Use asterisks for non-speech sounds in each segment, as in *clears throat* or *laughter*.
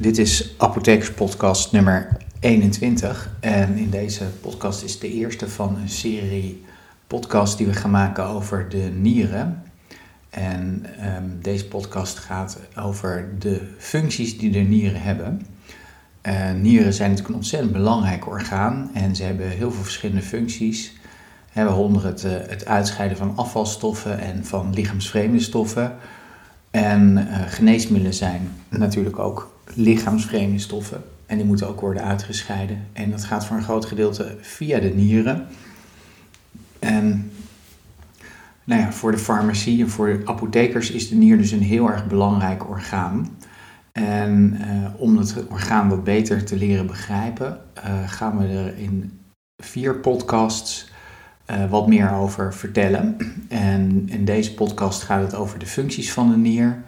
Dit is Apothekerspodcast nummer 21. En in deze podcast is de eerste van een serie podcasts die we gaan maken over de nieren. En ehm, deze podcast gaat over de functies die de nieren hebben. Nieren zijn natuurlijk een ontzettend belangrijk orgaan en ze hebben heel veel verschillende functies. waaronder het, uh, het uitscheiden van afvalstoffen en van lichaamsvreemde stoffen. En uh, geneesmiddelen zijn natuurlijk ook lichaamsvreemde stoffen. En die moeten ook worden uitgescheiden. En dat gaat voor een groot gedeelte via de nieren. En nou ja, voor de farmacie en voor de apothekers is de nier dus een heel erg belangrijk orgaan. En uh, om het orgaan wat beter te leren begrijpen, uh, gaan we er in vier podcasts uh, wat meer over vertellen. En in deze podcast gaat het over de functies van de nier.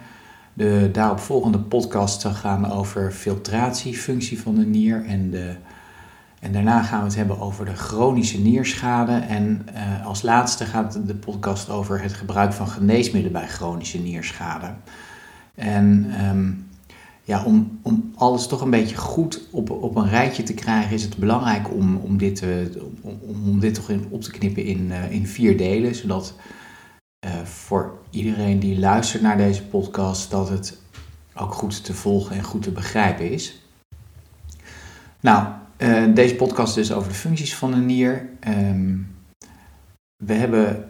De daaropvolgende podcast zal gaan over filtratiefunctie van de nier. En, de, en daarna gaan we het hebben over de chronische nierschade. En uh, als laatste gaat de podcast over het gebruik van geneesmiddelen bij chronische nierschade. En um, ja, om, om alles toch een beetje goed op, op een rijtje te krijgen, is het belangrijk om, om, dit, om, om dit toch in, op te knippen in, uh, in vier delen. Zodat uh, voor iedereen die luistert naar deze podcast, dat het ook goed te volgen en goed te begrijpen is. Nou, uh, deze podcast is over de functies van de nier. Um, we hebben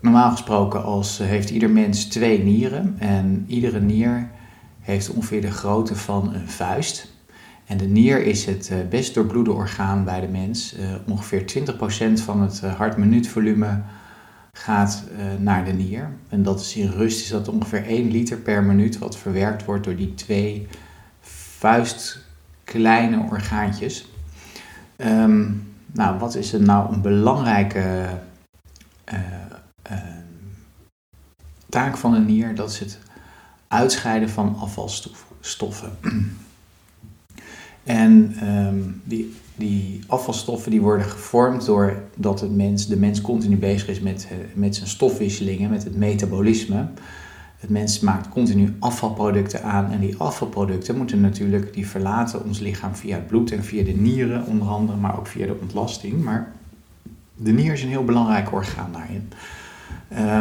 normaal gesproken als heeft ieder mens twee nieren en iedere nier heeft ongeveer de grootte van een vuist. En de nier is het best doorbloede orgaan bij de mens. Ongeveer 20% van het hartminuutvolume gaat uh, naar de nier. En dat is in rust is dat ongeveer 1 liter per minuut wat verwerkt wordt door die twee vuistkleine orgaantjes. Um, nou, wat is er nou een belangrijke uh, uh, taak van de nier? Dat is het uitscheiden van afvalstoffen. *clears throat* en um, die die afvalstoffen die worden gevormd doordat het mens, de mens continu bezig is met, met zijn stofwisselingen, met het metabolisme. Het mens maakt continu afvalproducten aan en die afvalproducten moeten natuurlijk, die verlaten ons lichaam via het bloed en via de nieren onder andere, maar ook via de ontlasting. Maar de nier is een heel belangrijk orgaan daarin.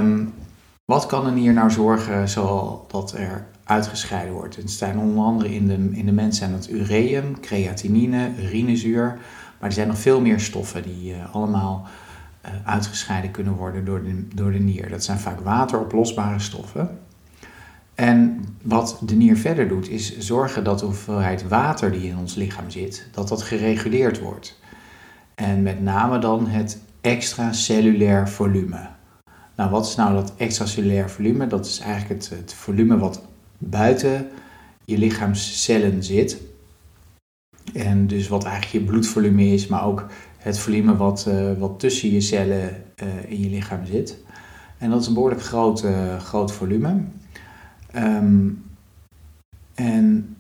Um, wat kan de nier nou zorgen zodat er uitgescheiden wordt. Het zijn onder andere in de, in de mens zijn dat ureum, creatinine, urinezuur. Maar er zijn nog veel meer stoffen die uh, allemaal uh, uitgescheiden kunnen worden door de, door de nier. Dat zijn vaak wateroplosbare stoffen. En wat de nier verder doet, is zorgen dat de hoeveelheid water die in ons lichaam zit, dat dat gereguleerd wordt. En met name dan het extracellulair volume. Nou, wat is nou dat extracellulair volume? Dat is eigenlijk het, het volume wat buiten je lichaamscellen zit. En dus wat eigenlijk je bloedvolume is, maar ook het volume wat, uh, wat tussen je cellen uh, in je lichaam zit. En dat is een behoorlijk groot, uh, groot volume. Um, en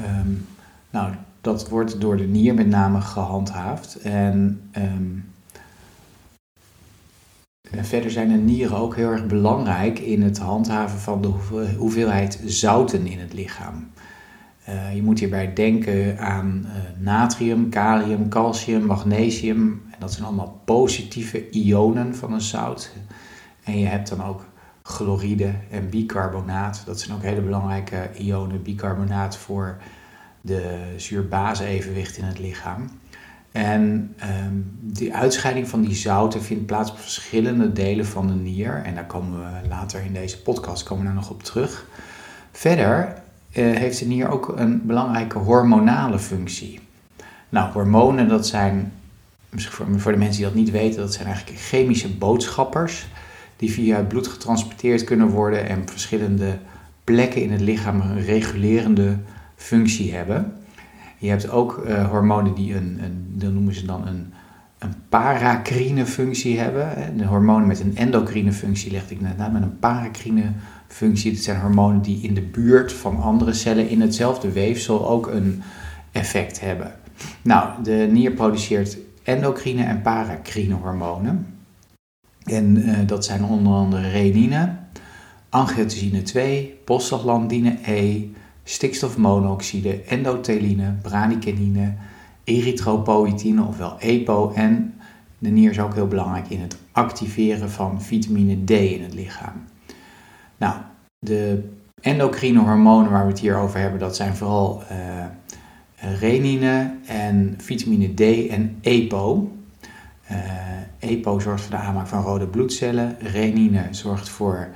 um, nou, dat wordt door de nier met name gehandhaafd. En um, en verder zijn de nieren ook heel erg belangrijk in het handhaven van de hoeveelheid zouten in het lichaam. Uh, je moet hierbij denken aan uh, natrium, kalium, calcium, magnesium. En dat zijn allemaal positieve ionen van een zout. En je hebt dan ook chloride en bicarbonaat. Dat zijn ook hele belangrijke ionen, bicarbonaat voor de zuur-base-evenwicht in het lichaam. En um, die uitscheiding van die zouten vindt plaats op verschillende delen van de nier. En daar komen we later in deze podcast komen we nog op terug. Verder uh, heeft de nier ook een belangrijke hormonale functie. Nou, hormonen, dat zijn, voor de mensen die dat niet weten, dat zijn eigenlijk chemische boodschappers. Die via het bloed getransporteerd kunnen worden en verschillende plekken in het lichaam een regulerende functie hebben. Je hebt ook uh, hormonen die een, een, noemen ze dan een, een paracrine functie hebben. De hormonen met een endocrine functie legde ik net uit, met een paracrine functie. Dat zijn hormonen die in de buurt van andere cellen in hetzelfde weefsel ook een effect hebben. Nou, de nier produceert endocrine en paracrine hormonen. En uh, dat zijn onder andere renine, angiotensine 2, prostaglandine E, stikstofmonoxide, endotheline, bradykinine, erythropoïtine, ofwel EPO. En de nier is ook heel belangrijk in het activeren van vitamine D in het lichaam. Nou, de endocrine hormonen waar we het hier over hebben, dat zijn vooral uh, renine en vitamine D en EPO. EPO zorgt voor de aanmaak van rode bloedcellen. Renine zorgt voor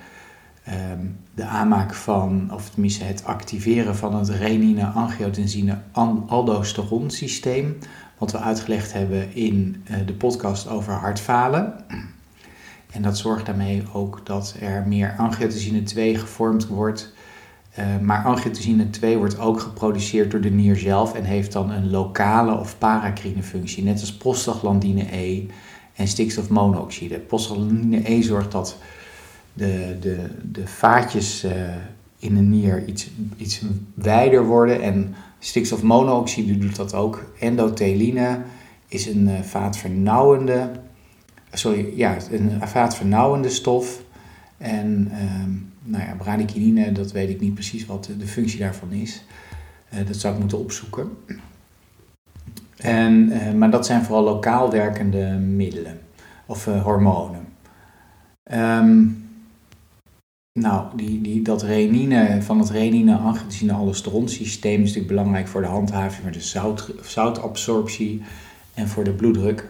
um, de aanmaak van, of tenminste het activeren van het renine-angiotensine-aldosteron systeem. Wat we uitgelegd hebben in uh, de podcast over hartfalen. En dat zorgt daarmee ook dat er meer angiotensine 2 gevormd wordt. Uh, maar angiotensine 2 wordt ook geproduceerd door de nier zelf en heeft dan een lokale of paracrine functie, net als prostaglandine E en stikstofmonoxide. Prostaglandine E zorgt dat de, de, de vaatjes uh, in de nier iets, iets wijder worden en stikstofmonoxide doet dat ook. Endotheline is een uh, vaatvernauwende, sorry, ja, een vaatvernauwende stof. En uh, nou ja, bradykinine, dat weet ik niet precies wat de, functie daarvan is. Uh, dat zou ik moeten opzoeken. En, maar dat zijn vooral lokaal werkende middelen of hormonen. Um, nou, die, die, dat renine, van het renine-angiotensine-aldosteron systeem is natuurlijk belangrijk voor de handhaving, voor de zout, zoutabsorptie en voor de bloeddruk.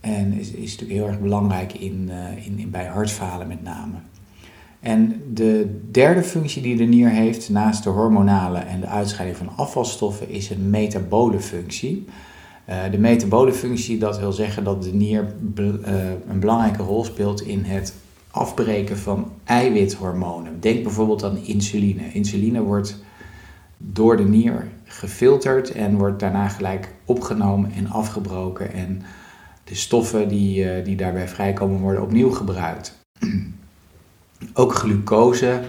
En is, is natuurlijk heel erg belangrijk in, uh, in, in, bij hartfalen met name. En de derde functie die de nier heeft, naast de hormonale en de uitscheiding van afvalstoffen, is een metabole functie. Uh, de metabole functie, dat wil zeggen dat de nier be, uh, een belangrijke rol speelt in het afbreken van eiwithormonen. Denk bijvoorbeeld aan insuline. Insuline wordt door de nier gefilterd en wordt daarna gelijk opgenomen en afgebroken. En de stoffen die, uh, die daarbij vrijkomen worden opnieuw gebruikt. *clears throat* Ook glucose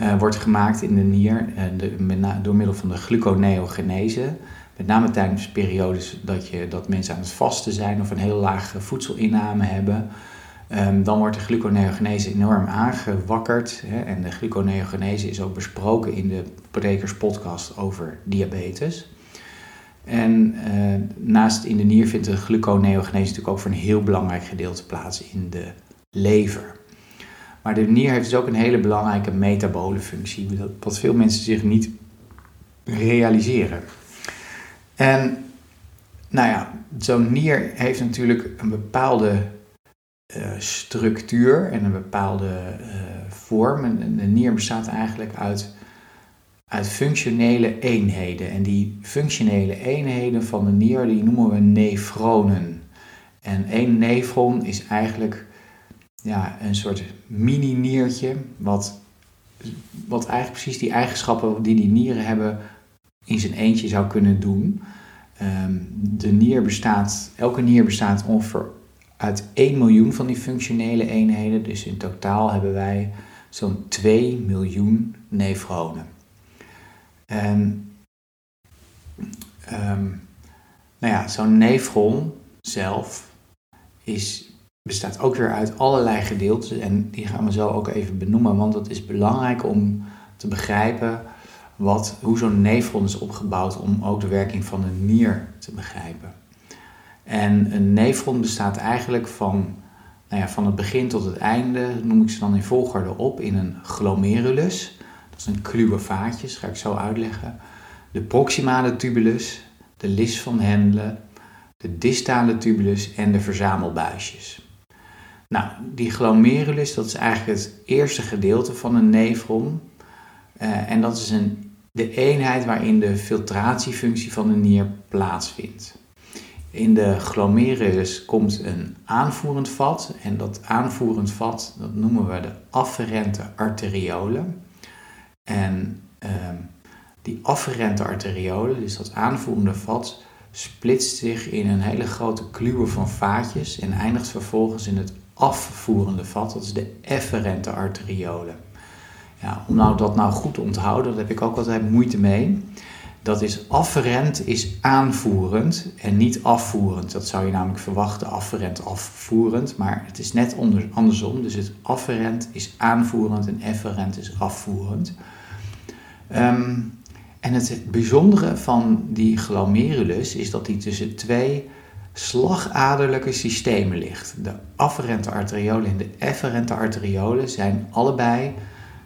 uh, wordt gemaakt in de nier uh, de, door middel van de gluconeogenese. Met name tijdens periodes dat, je, dat mensen aan het vasten zijn of een heel lage voedselinname hebben. Um, dan wordt de gluconeogenese enorm aangewakkerd. Hè, en de gluconeogenese is ook besproken in de Predekers podcast over diabetes. En uh, naast in de nier vindt de gluconeogenese natuurlijk ook voor een heel belangrijk gedeelte plaats in de lever. Maar de nier heeft dus ook een hele belangrijke metabole functie, wat veel mensen zich niet realiseren. En nou ja, zo'n nier heeft natuurlijk een bepaalde structuur en een bepaalde uh, vorm. En de nier bestaat eigenlijk uit, uit functionele eenheden. En die functionele eenheden van de nier die noemen we nefronen. En één nefron is eigenlijk ja, een soort mini-niertje, wat, wat eigenlijk precies die eigenschappen die die nieren hebben in zijn eentje zou kunnen doen. Um, de nier bestaat, elke nier bestaat ongeveer uit 1 miljoen van die functionele eenheden. Dus in totaal hebben wij zo'n 2 miljoen nefronen. En um, nou ja, zo'n nefron zelf is, bestaat ook weer uit allerlei gedeelten. En die gaan we zo ook even benoemen, want het is belangrijk om te begrijpen wat, hoe zo'n nefron is opgebouwd om ook de werking van de nier te begrijpen. En een nefron bestaat eigenlijk van, nou ja, van het begin tot het einde, noem ik ze dan in volgorde op, in een glomerulus. Dat is een kluwe vaatjes, ga ik zo uitleggen. De proximale tubulus, de lis van Hendle, de distale tubulus en de verzamelbuisjes. Nou, die glomerulus, dat is eigenlijk het eerste gedeelte van een nefron. Uh, en dat is een, de eenheid waarin de filtratiefunctie van de nier plaatsvindt. In de glomerulus komt een aanvoerend vat en dat aanvoerend vat dat noemen we de afferente arteriolen. En um, die afferente arteriolen, dus dat aanvoerende vat, splitst zich in een hele grote kluwe van vaatjes en eindigt vervolgens in het afvoerende vat, dat is de efferente arteriolen. Ja, om nou dat nou goed te onthouden, daar heb ik ook altijd moeite mee. Dat is afferent is aanvoerend en niet afvoerend. Dat zou je namelijk verwachten, afferent afvoerend. Maar het is net andersom. Dus het afferent is aanvoerend en efferent is afvoerend. Um, En het bijzondere van die glomerulus is dat die tussen twee slagaderlijke systemen ligt. De afferente arteriolen en de efferente arteriolen zijn allebei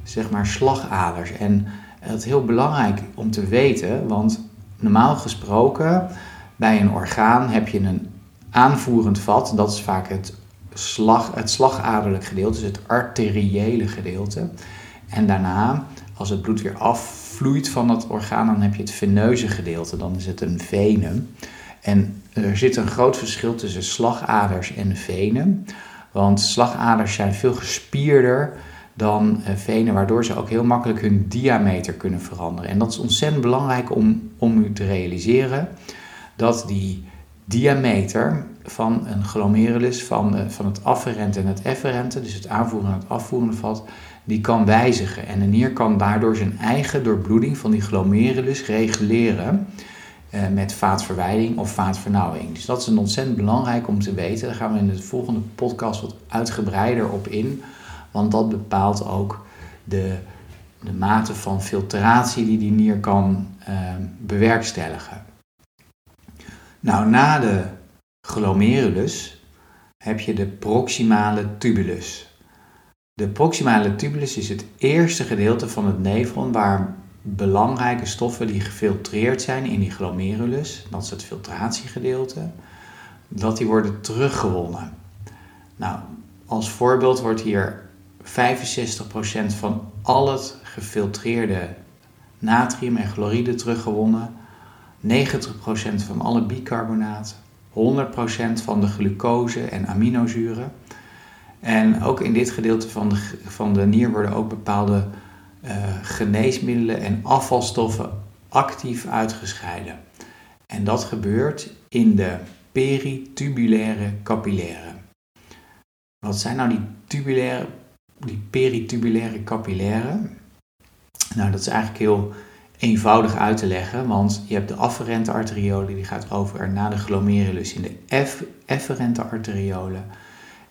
zeg maar slagaders. En dat is heel belangrijk om te weten, want normaal gesproken bij een orgaan heb je een aanvoerend vat. Dat is vaak het, slag, het slagaderlijk gedeelte, dus het arteriële gedeelte. En daarna, als het bloed weer afvloeit van dat orgaan, dan heb je het veneuze gedeelte. Dan is het een venen. En er zit een groot verschil tussen slagaders en venen. Want slagaders zijn veel gespierder dan eh, venen, waardoor ze ook heel makkelijk hun diameter kunnen veranderen. En dat is ontzettend belangrijk om, om u te realiseren dat die diameter van een glomerulus, van, eh, van het afferente en het efferente, dus het aanvoerende en het afvoerende vat, die kan wijzigen. En een nier kan daardoor zijn eigen doorbloeding van die glomerulus reguleren eh, met vaatverwijding of vaatvernauwing. Dus dat is een ontzettend belangrijk om te weten. Daar gaan we in de volgende podcast wat uitgebreider op in, want dat bepaalt ook de, de mate van filtratie die die nier kan uh, bewerkstelligen. Nou, na de glomerulus heb je de proximale tubulus. De proximale tubulus is het eerste gedeelte van het nefron waar belangrijke stoffen die gefiltreerd zijn in die glomerulus, dat is het filtratiegedeelte, dat die worden teruggewonnen. Nou, als voorbeeld wordt hier 65% van al het gefiltreerde natrium en chloride teruggewonnen, 90% van alle bicarbonaat, 100% van de glucose en aminozuren. En ook in dit gedeelte van de, van de nier worden ook bepaalde uh, geneesmiddelen en afvalstoffen actief uitgescheiden. En dat gebeurt in de peritubulaire capillaire. Wat zijn nou die, tubulaire, die peritubulaire capillaire? Nou, dat is eigenlijk heel eenvoudig uit te leggen, want je hebt de afferente arteriolen, die gaat over naar de glomerulus in de efferente arteriolen.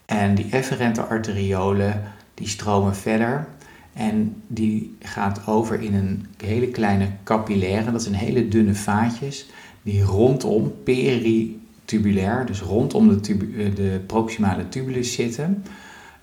En die efferente arteriolen, die stromen verder en die gaat over in een hele kleine capillaire, dat zijn hele dunne vaatjes, die rondom peritubulair, dus rondom de, de proximale tubulus zitten.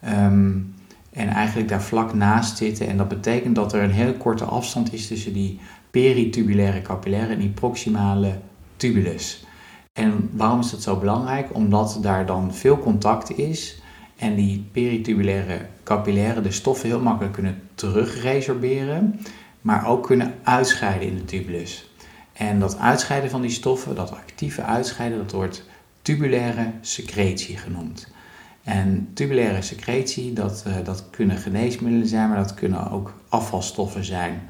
Um, en eigenlijk daar vlak naast zitten. En dat betekent dat er een heel korte afstand is tussen die peritubulaire capillaire en die proximale tubulus. En waarom is dat zo belangrijk? Omdat daar dan veel contact is en die peritubulaire capillaire de stoffen heel makkelijk kunnen terugresorberen, maar ook kunnen uitscheiden in de tubulus. En dat uitscheiden van die stoffen, dat actieve uitscheiden, dat wordt tubulaire secretie genoemd. En tubulaire secretie, dat, uh, dat kunnen geneesmiddelen zijn, maar dat kunnen ook afvalstoffen zijn.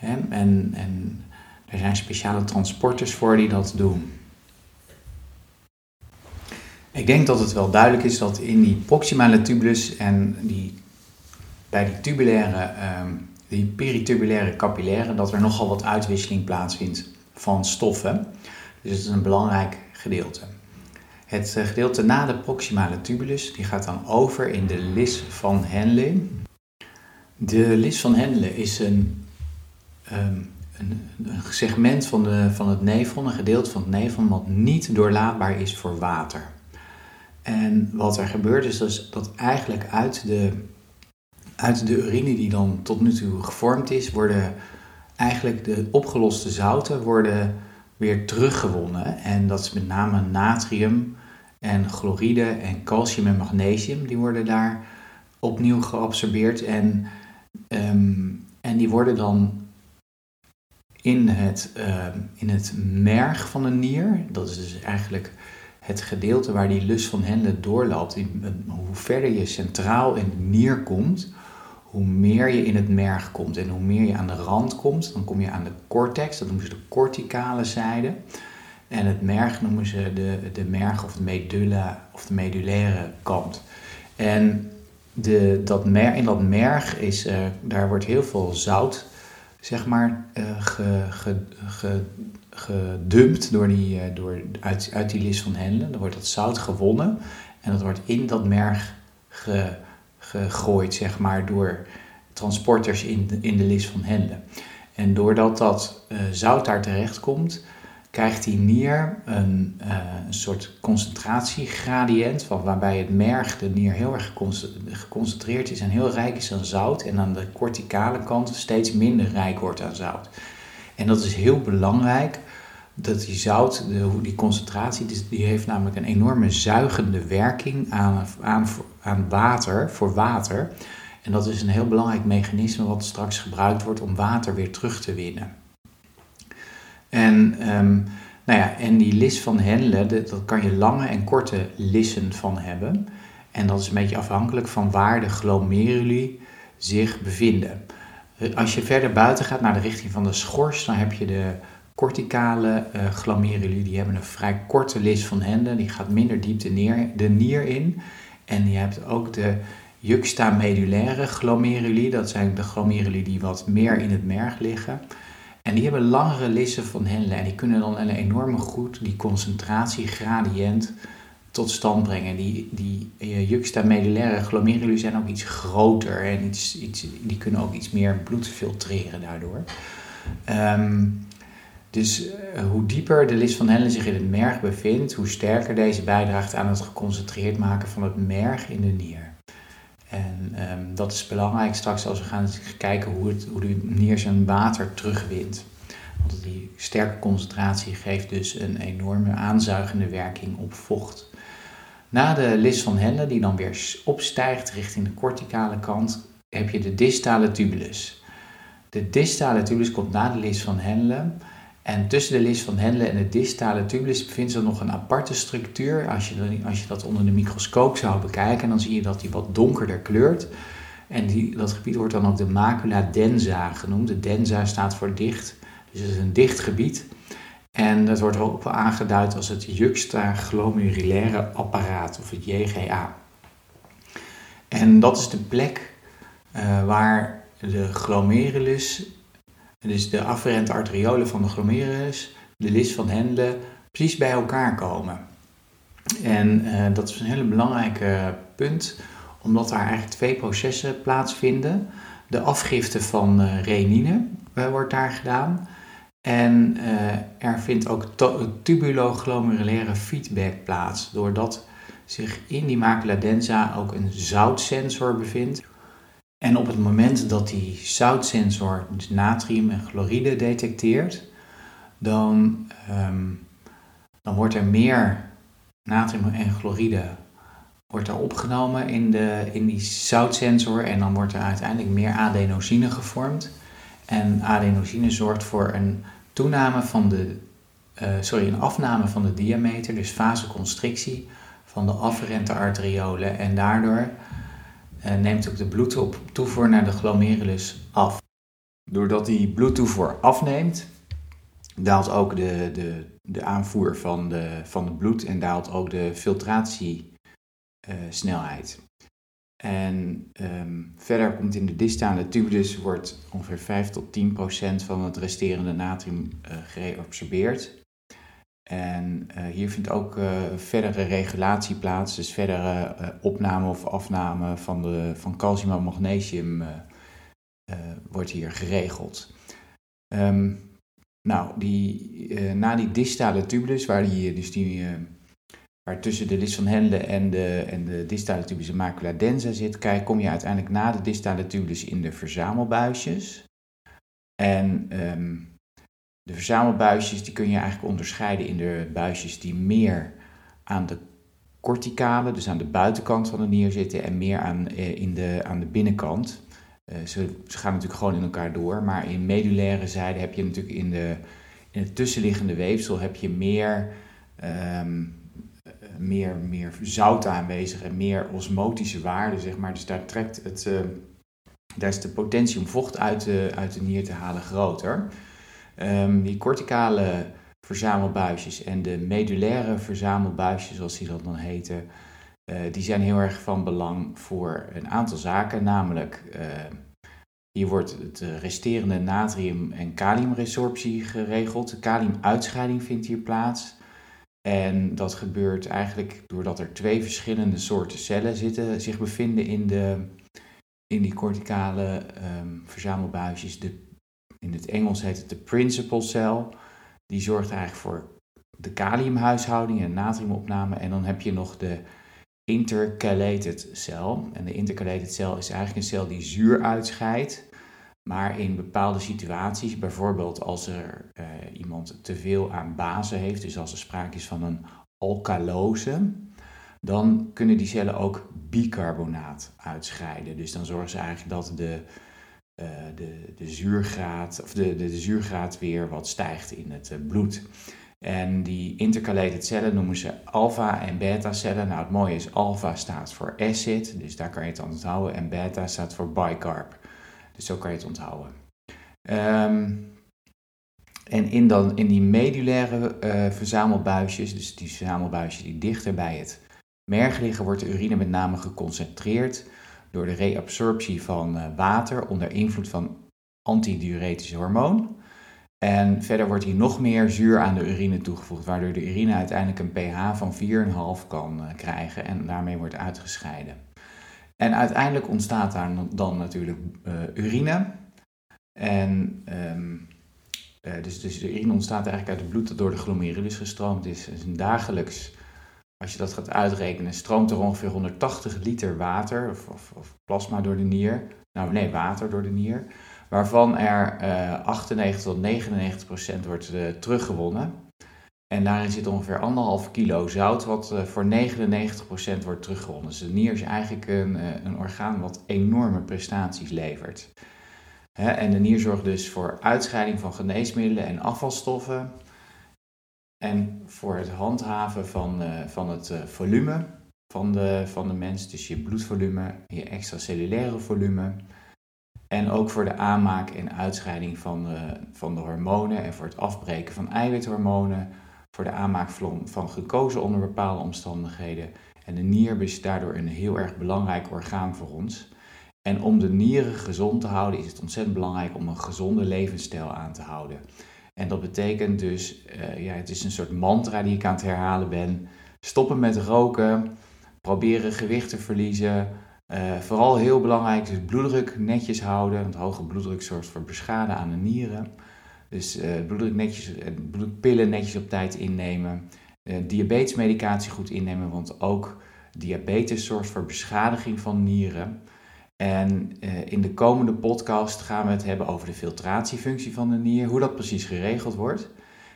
En, en er zijn speciale transporters voor die dat doen. Ik denk dat het wel duidelijk is dat in die proximale tubulus en die, bij die tubulaire, um, die peritubulaire capillaire, dat er nogal wat uitwisseling plaatsvindt van stoffen. Dus het is een belangrijk gedeelte. Het eh, gedeelte na de proximale tubulus die gaat dan over in de lis van Henle. De lis van Henle is een, um, een, een, segment van, de, van het nefron, een gedeelte van het nefron wat niet doorlaatbaar is voor water. En wat er gebeurt is dus dat eigenlijk uit de, uit de urine die dan tot nu toe gevormd is, worden eigenlijk de opgeloste zouten worden weer teruggewonnen. En dat is met name natrium en chloride en calcium en magnesium. Die worden daar opnieuw geabsorbeerd en, ehm, en die worden dan in het, ehm, in het merg van een nier, dat is dus eigenlijk het gedeelte waar die lus van Hendle doorloopt, hoe verder je centraal in de nier komt, hoe meer je in het merg komt en hoe meer je aan de rand komt, dan kom je aan de cortex, dat noemen ze de corticale zijde. En het merg noemen ze de, de merg of de medulla of de medullaire kant. En de, dat mer, in dat merg is, uh, daar wordt heel veel zout zeg maar, ge, ge, ge, gedumpt door die, uh, door, uit, uit die lis van Hendle. Dan wordt dat zout gewonnen en dat wordt in dat merg gegooid zeg maar, door transporters in de, in de lis van Hendle. En doordat dat zout daar terecht komt, krijgt die nier een, een soort concentratiegradiënt, van waarbij het merg, de nier, heel erg geconcentreerd is en heel rijk is aan zout. En aan de corticale kant steeds minder rijk wordt aan zout. En dat is heel belangrijk dat die zout, de, die concentratie, die heeft namelijk een enorme zuigende werking aan, aan, aan water, voor water. En dat is een heel belangrijk mechanisme wat straks gebruikt wordt om water weer terug te winnen. En, um, nou ja, en die lis van Henle, dat kan je lange en korte lissen van hebben. En dat is een beetje afhankelijk van waar de glomeruli zich bevinden. Als je verder buiten gaat naar de richting van de schors, dan heb je de corticale uh, glomeruli. Die hebben een vrij korte lis van Hende, die gaat minder diep de, neer, de nier in. En je hebt ook de juxtamedulaire glomeruli, dat zijn de glomeruli die wat meer in het merg liggen. En die hebben langere lissen van Henle en die kunnen dan een enorme goed die concentratiegradient tot stand brengen. Die, die uh, juxtamedulaire glomeruli zijn ook iets groter en iets, iets, die kunnen ook iets meer bloed filtreren daardoor. Um, dus uh, hoe dieper de lis van Henle zich in het merg bevindt, hoe sterker deze bijdraagt aan het geconcentreerd maken van het merg in de nier. En um, dat is belangrijk straks als we gaan kijken hoe, het, hoe de nier zijn water terugwint. Want die sterke concentratie geeft dus een enorme aanzuigende werking op vocht. Na de lis van Henle, die dan weer opstijgt richting de corticale kant, heb je de distale tubulus. De distale tubulus komt na de lis van Henle en tussen de lis van Henle en de distale tubulus bevindt zich nog een aparte structuur. Als je, als je dat onder de microscoop zou bekijken, dan zie je dat die wat donkerder kleurt. En die, dat gebied wordt dan ook de macula densa genoemd. De densa staat voor dicht, dus het is een dicht gebied. En dat wordt ook wel aangeduid als het juxtaglomerulaire apparaat, of het JGA. En dat is de plek uh, waar de glomerulus, dus de afferente arteriolen van de glomerulus, de lis van Hendle, precies bij elkaar komen. En uh, dat is een hele belangrijke punt, omdat daar eigenlijk twee processen plaatsvinden. De afgifte van uh, renine wordt daar gedaan. En er vindt ook tubuloglomerulaire feedback plaats, doordat zich in die macula densa ook een zoutsensor bevindt. En op het moment dat die zoutsensor dus natrium en chloride detecteert, dan, um, dan wordt er meer natrium en chloride wordt er opgenomen in, de, in die zoutsensor en dan wordt er uiteindelijk meer adenosine gevormd. En adenosine zorgt voor een toename van de, uh, sorry, een afname van de diameter, dus vasoconstrictie van de afferente arteriolen. En daardoor neemt ook de bloedtoevoer naar de glomerulus af. Doordat die bloedtoevoer afneemt, daalt ook de, de, de aanvoer van, de, van het bloed en daalt ook de filtratiesnelheid. En um, verder komt in de distale tubulus wordt ongeveer 5 tot 10 procent van het resterende natrium uh, gereabsorbeerd. En uh, hier vindt ook uh, verdere regulatie plaats, dus verdere opname of afname van, de, van calcium en magnesium wordt hier geregeld. Um, nou, die, na die distale tubulus, waar die, dus die waar tussen de lis van Hendle en de, en de distale tubulus en macula densa zit, kijk, kom je uiteindelijk na de distale tubulus in de verzamelbuisjes. En um, de verzamelbuisjes die kun je eigenlijk onderscheiden in de buisjes die meer aan de corticale, dus aan de buitenkant van de nier zitten, en meer aan, eh, in de, aan de binnenkant. Uh, ze, ze, gaan natuurlijk gewoon in elkaar door, maar in medulaire zijde heb je natuurlijk in, de, het tussenliggende weefsel heb je meer um, meer, meer zout aanwezig en meer osmotische waarde, zeg maar. Dus daar trekt het, uh, daar is de potentie om vocht uit de, uit de nier te halen groter. Um, die corticale verzamelbuisjes en de medulaire verzamelbuisjes, zoals die dat dan heten, uh, die zijn heel erg van belang voor een aantal zaken, namelijk uh, hier wordt het resterende natrium- en kaliumresorptie geregeld. De kaliumuitscheiding vindt hier plaats. En dat gebeurt eigenlijk doordat er twee verschillende soorten cellen zitten, zich bevinden in, de, in die corticale um, verzamelbuisjes. De, in het Engels heet het de principal cell. Die zorgt eigenlijk voor de kaliumhuishouding en natriumopname. En dan heb je nog de intercalated cel. En de intercalated cel is eigenlijk een cel die zuur uitscheidt. Maar in bepaalde situaties, bijvoorbeeld als er uh, iemand te veel aan bazen heeft, dus als er sprake is van een alkalose, dan kunnen die cellen ook bicarbonaat uitscheiden. Dus dan zorgen ze eigenlijk dat de, uh, de, de, zuurgraad, of de, de, zuurgraad weer wat stijgt in het uh, bloed. En die intercalated cellen noemen ze alpha en beta cellen. Nou, het mooie is alpha staat voor acid, dus daar kan je het onthouden. En beta staat voor bicarb, dus zo kan je het onthouden. Um, en in, dan, in die medulaire uh, verzamelbuisjes, dus die verzamelbuisjes die dichter bij het merg liggen, wordt de urine met name geconcentreerd door de reabsorptie van uh, water onder invloed van antidiuretisch hormoon. En verder wordt hier nog meer zuur aan de urine toegevoegd, waardoor de urine uiteindelijk een pH van 4,5 kan uh, krijgen en daarmee wordt uitgescheiden. En uiteindelijk ontstaat daar dan natuurlijk urine. En uh, dus, dus de urine ontstaat eigenlijk uit het bloed dat door de glomerulus gestroomd is. Dus een dagelijks, als je dat gaat uitrekenen, stroomt er ongeveer 180 liter water of, of, plasma door de nier. Nou nee, water door de nier. Waarvan er uh, 98 tot 99 procent wordt uh, teruggewonnen. En daarin zit ongeveer anderhalf kilo zout, wat uh, voor 99% wordt teruggewonnen. Dus de nier is eigenlijk een, een orgaan wat enorme prestaties levert en de nier zorgt dus voor uitscheiding van geneesmiddelen en afvalstoffen. En voor het handhaven van, uh, van het uh, volume van de, van de mens, dus je bloedvolume, je extracellulaire volume. En ook voor de aanmaak en uitscheiding van de, van de hormonen en voor het afbreken van eiwithormonen. Voor de aanmaak van, van glucose onder bepaalde omstandigheden. En de nier is daardoor een heel erg belangrijk orgaan voor ons. En om de nieren gezond te houden is het ontzettend belangrijk om een gezonde levensstijl aan te houden. En dat betekent dus, uh, ja, het is een soort mantra die ik aan het herhalen ben. Stoppen met roken, proberen gewicht te verliezen. Uh, vooral heel belangrijk is bloeddruk netjes houden, want hoge bloeddruk zorgt voor beschade aan de nieren. Dus uh, bloeddruk netjes, bloedpillen netjes op tijd innemen. diabetesmedicatie goed innemen, want ook diabetes zorgt voor beschadiging van nieren. En uh, in de komende podcast gaan we het hebben over de filtratiefunctie van de nier, hoe dat precies geregeld wordt.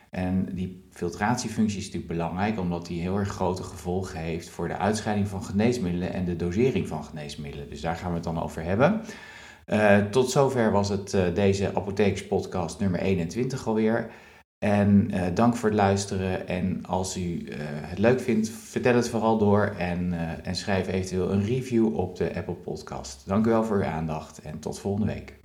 En die filtratiefunctie is natuurlijk belangrijk omdat die heel erg grote gevolgen heeft voor de uitscheiding van geneesmiddelen en de dosering van geneesmiddelen. Dus daar gaan we het dan over hebben. Uh, tot zover was het uh, deze apothekerspodcast nummer 21 alweer. En uh, dank voor het luisteren. En als u uh, het leuk vindt, vertel het vooral door en, uh, en schrijf eventueel een review op de Apple Podcast. Dank u wel voor uw aandacht en tot volgende week.